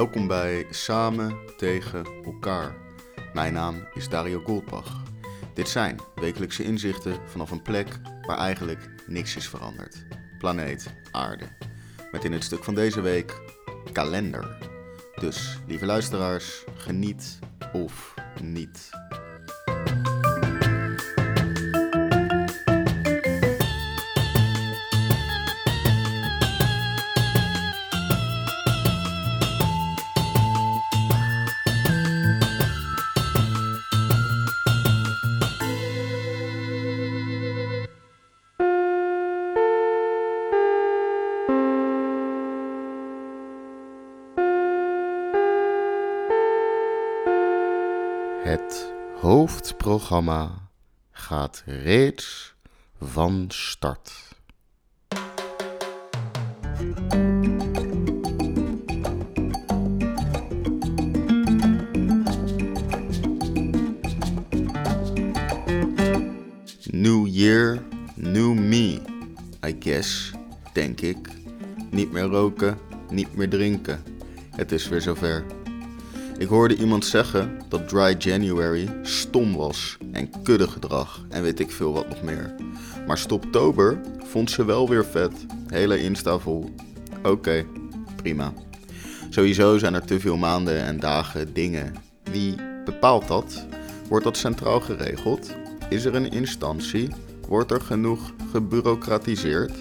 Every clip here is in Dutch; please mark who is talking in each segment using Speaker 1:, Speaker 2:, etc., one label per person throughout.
Speaker 1: Welkom bij Samen tegen elkaar. Mijn naam is Dario Goldbach. Dit zijn wekelijkse inzichten vanaf een plek waar eigenlijk niks is veranderd. Planeet Aarde. Met in het stuk van deze week kalender. Dus, lieve luisteraars, geniet of niet. Hoofdprogramma gaat reeds van start. New year, new me, I guess, denk ik. Niet meer roken, niet meer drinken. Het is weer zover. Ik hoorde iemand zeggen dat Dry January stom was en kuddegedrag en weet ik veel wat nog meer. Maar Stoptober vond ze wel weer vet. Hele Insta vol. Oké, prima. Sowieso zijn er te veel maanden en dagen dingen. Wie bepaalt dat? Wordt dat centraal geregeld? Is er een instantie? Wordt er genoeg gebureaucratiseerd?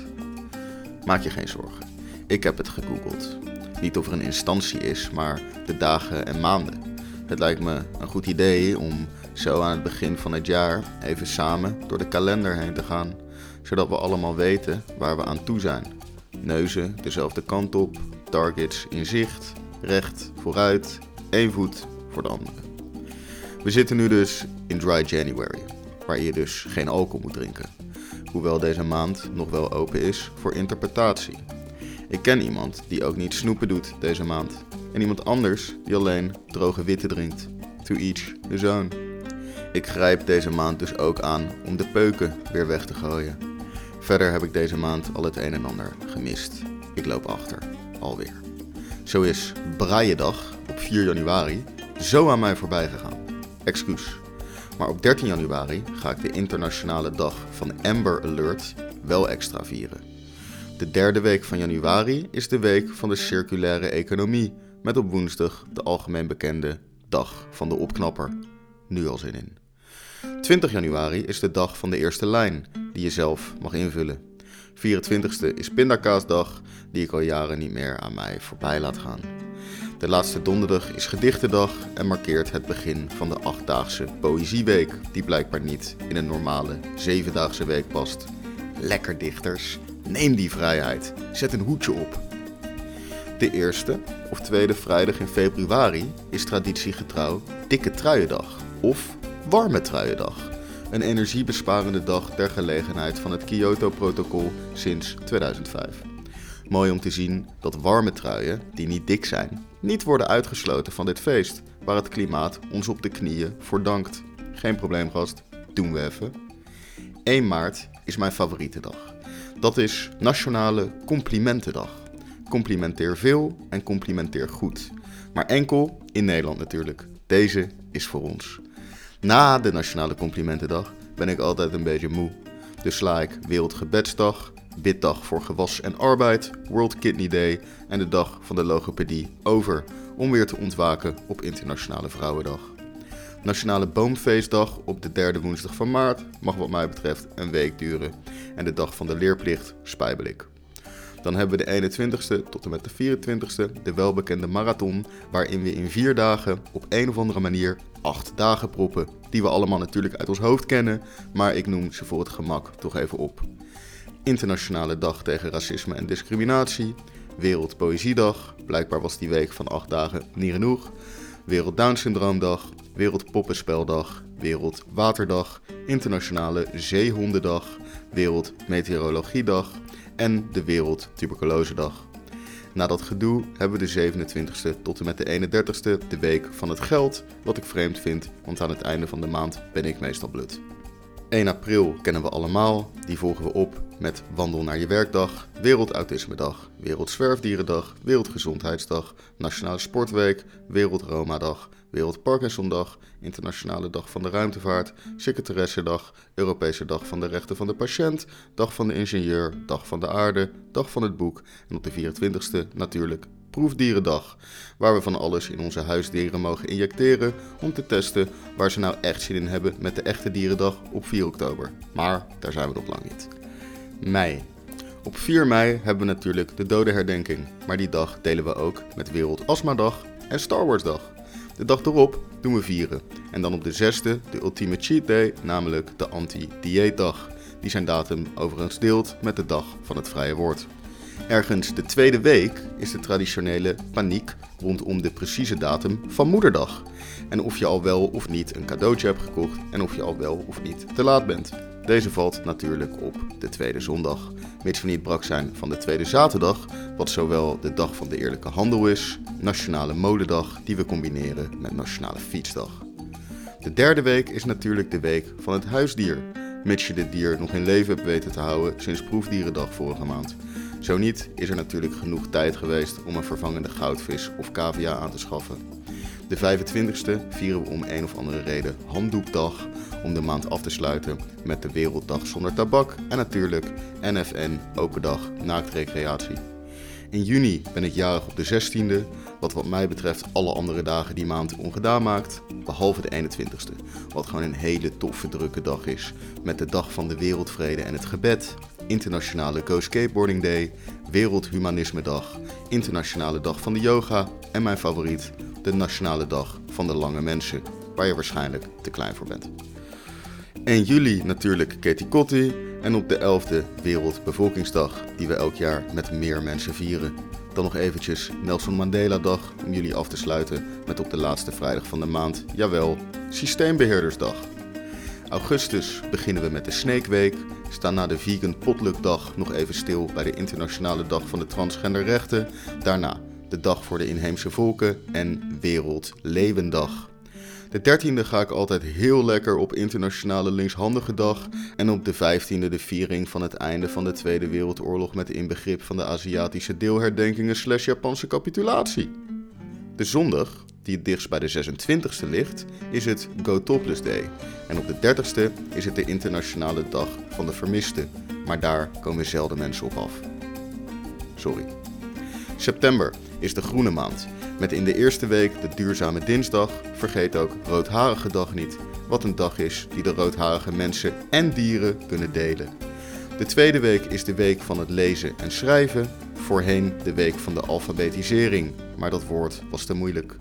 Speaker 1: Maak je geen zorgen. Ik heb het gegoogeld. Niet of er een instantie is, maar de dagen en maanden. Het lijkt me een goed idee om zo aan het begin van het jaar even samen door de kalender heen te gaan, zodat we allemaal weten waar we aan toe zijn. Neuzen dezelfde kant op, targets in zicht, recht, vooruit, één voet voor de andere. We zitten nu dus in Dry January, waar je dus geen alcohol moet drinken. Hoewel deze maand nog wel open is voor interpretatie. Ik ken iemand die ook niet snoepen doet deze maand. En iemand anders die alleen droge witte drinkt. To each his own. Ik grijp deze maand dus ook aan om de peuken weer weg te gooien. Verder heb ik deze maand al het een en ander gemist. Ik loop achter, alweer. Zo is Braaiendag op 4 januari zo aan mij voorbij gegaan. Excuus. Maar op 13 januari ga ik de internationale dag van Amber Alert wel extra vieren. De derde week van januari is de week van de circulaire economie, met op woensdag de algemeen bekende Dag van de Opknapper. Nu al zin in. 20 januari is de dag van de eerste lijn, die je zelf mag invullen. 24e is Pindakaasdag, die ik al jaren niet meer aan mij voorbij laat gaan. De laatste donderdag is Gedichtendag en markeert het begin van de achtdaagse Poëzieweek, die blijkbaar niet in een normale zevendaagse week past. Lekker dichters, Neem die vrijheid. Zet een hoedje op. De eerste of tweede vrijdag in februari is traditiegetrouw Dikke Truiendag of Warme Truiendag. Een energiebesparende dag ter gelegenheid van het Kyoto-protocol sinds 2005. Mooi om te zien dat warme truien, die niet dik zijn, niet worden uitgesloten van dit feest, waar het klimaat ons op de knieën voor dankt. Geen probleem, gast, doen we even. 1 maart is mijn favoriete dag. Dat is Nationale Complimentendag. Complimenteer veel en complimenteer goed. Maar enkel in Nederland natuurlijk. Deze is voor ons. Na de Nationale Complimentendag ben ik altijd een beetje moe. Dus sla ik Wereldgebedsdag, Biddag voor Gewas en Arbeid, World Kidney Day en de Dag van de Logopedie over om weer te ontwaken op Internationale Vrouwendag. Nationale Boomfeestdag op de derde woensdag van maart mag wat mij betreft een week duren. En de dag van de leerplicht spijbel Dan hebben we de 21ste tot en met de 24ste, de welbekende marathon, waarin we in vier dagen op een of andere manier acht dagen proppen, die we allemaal natuurlijk uit ons hoofd kennen, maar ik noem ze voor het gemak toch even op. Internationale Dag tegen Racisme en Discriminatie, Wereldpoëziedag, blijkbaar was die week van acht dagen niet genoeg, Wereld Down Syndroomdag, Wereldpoppenspeldag, Wereldwaterdag, Internationale Zeehondendag, Wereldmeteorologiedag en de Wereldtuberculosedag. Na dat gedoe hebben we de 27e tot en met de 31e de week van het geld, wat ik vreemd vind, want aan het einde van de maand ben ik meestal blut. 1 april kennen we allemaal, die volgen we op met Wandel naar je werkdag, Wereldautismedag, Wereldzwerfdierendag, Wereldgezondheidsdag, Nationale Sportweek, Wereldroma-dag, Wereld Parkinsondag, Internationale Dag van de Ruimtevaart, Secretaressendag, Europese Dag van de Rechten van de Patiënt, Dag van de Ingenieur, Dag van de Aarde, Dag van het Boek en op de 24e natuurlijk Proefdierendag, waar we van alles in onze huisdieren mogen injecteren om te testen waar ze nou echt zin in hebben met de echte dierendag op 4 oktober. Maar daar zijn we nog lang niet. Mei. Op 4 mei hebben we natuurlijk de dodenherdenking, maar die dag delen we ook met Wereld Astma-dag en Star Wars Dag. De dag erop doen we vieren. En dan op de zesde de ultieme cheat day, namelijk de anti-dieetdag. Die zijn datum overigens deelt met de dag van het vrije woord. Ergens de tweede week is de traditionele paniek rondom de precieze datum van Moederdag. En of je al wel of niet een cadeautje hebt gekocht en of je al wel of niet te laat bent. Deze valt natuurlijk op de tweede zondag, mits we niet brak zijn van de tweede zaterdag, wat zowel de dag van de eerlijke handel is, nationale modedag die we combineren met nationale fietsdag. De derde week is natuurlijk de week van het huisdier, mits je dit dier nog in leven hebt weten te houden sinds proefdierendag vorige maand. Zo niet is er natuurlijk genoeg tijd geweest om een vervangende goudvis of cavia aan te schaffen. De 25e vieren we om een of andere reden Handdoekdag om de maand af te sluiten met de Werelddag zonder tabak en natuurlijk NFN Open Dag Naaktrecreatie. In juni ben ik jarig op de 16e, wat wat mij betreft alle andere dagen die maand ongedaan maakt, behalve de 21ste, wat gewoon een hele toffe drukke dag is, met de dag van de wereldvrede en het gebed, Internationale Go Skateboarding Day, Wereldhumanisme Dag, Internationale Dag van de Yoga en mijn favoriet, de Nationale Dag van de Lange Mensen, waar je waarschijnlijk te klein voor bent. 1 juli natuurlijk Katie Kotti en op de 11e Wereldbevolkingsdag, die we elk jaar met meer mensen vieren. Dan nog eventjes Nelson Mandela Dag om jullie af te sluiten met op de laatste vrijdag van de maand, jawel, Systeembeheerdersdag. Augustus beginnen we met de Snake Week, staan na de Vegan Potluck Dag nog even stil bij de Internationale Dag van de Transgenderrechten, daarna de Dag voor de Inheemse Volken en Wereld Leeuwendag. De 13e ga ik altijd heel lekker op Internationale Linkshandige Dag. En op de 15e de viering van het einde van de Tweede Wereldoorlog met inbegrip van de Aziatische deelherdenkingen slash Japanse capitulatie. De zondag, die het dichtst bij de 26e ligt, is het Go Topless Day. En op de 30e is het de Internationale Dag van de Vermisten. Maar daar komen zelden mensen op af. Sorry. September is de groene maand. Met in de eerste week de duurzame dinsdag, vergeet ook roodharige dag niet, wat een dag is die de roodharige mensen en dieren kunnen delen. De tweede week is de week van het lezen en schrijven, voorheen de week van de alfabetisering, maar dat woord was te moeilijk.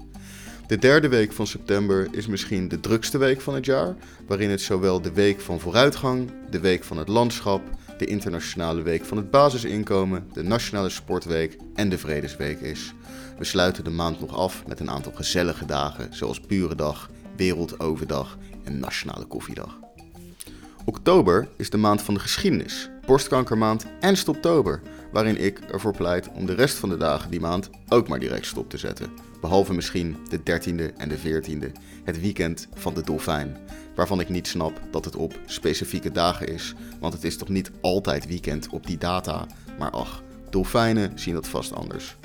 Speaker 1: De derde week van september is misschien de drukste week van het jaar, waarin het zowel de week van vooruitgang, de week van het landschap, de internationale week van het basisinkomen, de nationale sportweek en de vredesweek is. We sluiten de maand nog af met een aantal gezellige dagen, zoals Burendag, Wereldoverdag en Nationale Koffiedag. Oktober is de maand van de geschiedenis, borstkankermaand en stoptober, waarin ik ervoor pleit om de rest van de dagen die maand ook maar direct stop te zetten. Behalve misschien de 13e en de 14e, het weekend van de dolfijn, waarvan ik niet snap dat het op specifieke dagen is, want het is toch niet altijd weekend op die data, maar ach, dolfijnen zien dat vast anders.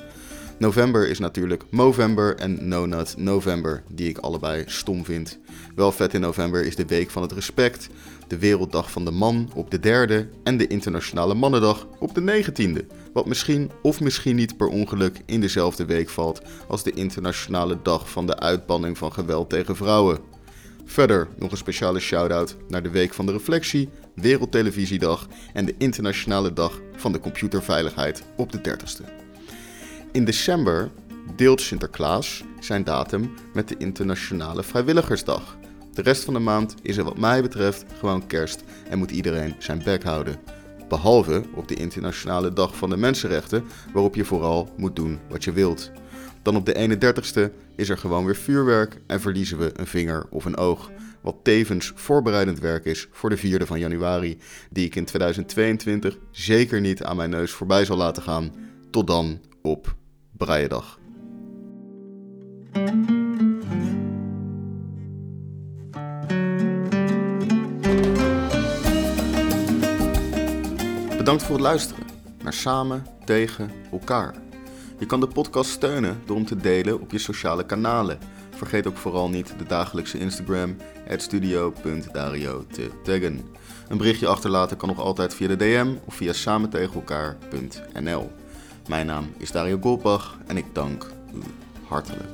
Speaker 1: November is natuurlijk Movember en No Nut November, die ik allebei stom vind. Wel vet in november is de Week van het Respect, de Werelddag van de Man op de derde en de Internationale Mannendag op de negentiende. Wat misschien of misschien niet per ongeluk in dezelfde week valt als de Internationale Dag van de Uitbanning van Geweld tegen Vrouwen. Verder nog een speciale shout-out naar de Week van de Reflectie, Wereldtelevisiedag en de Internationale Dag van de Computerveiligheid op de 30ste. In december deelt Sinterklaas zijn datum met de Internationale Vrijwilligersdag. De rest van de maand is er wat mij betreft gewoon kerst en moet iedereen zijn bek houden. Behalve op de Internationale Dag van de Mensenrechten, waarop je vooral moet doen wat je wilt. Dan op de 31ste is er gewoon weer vuurwerk en verliezen we een vinger of een oog. Wat tevens voorbereidend werk is voor de 4e van januari, die ik in 2022 zeker niet aan mijn neus voorbij zal laten gaan. Tot dan op Braaiendag. Bedankt voor het luisteren naar Samen tegen elkaar. Je kan de podcast steunen door hem te delen op je sociale kanalen. Vergeet ook vooral niet de dagelijkse Instagram, studio.dario te taggen. Een berichtje achterlaten kan nog altijd via de DM of via samentegenelkaar.nl. Mijn naam is Dario Golbach en ik dank u hartelijk.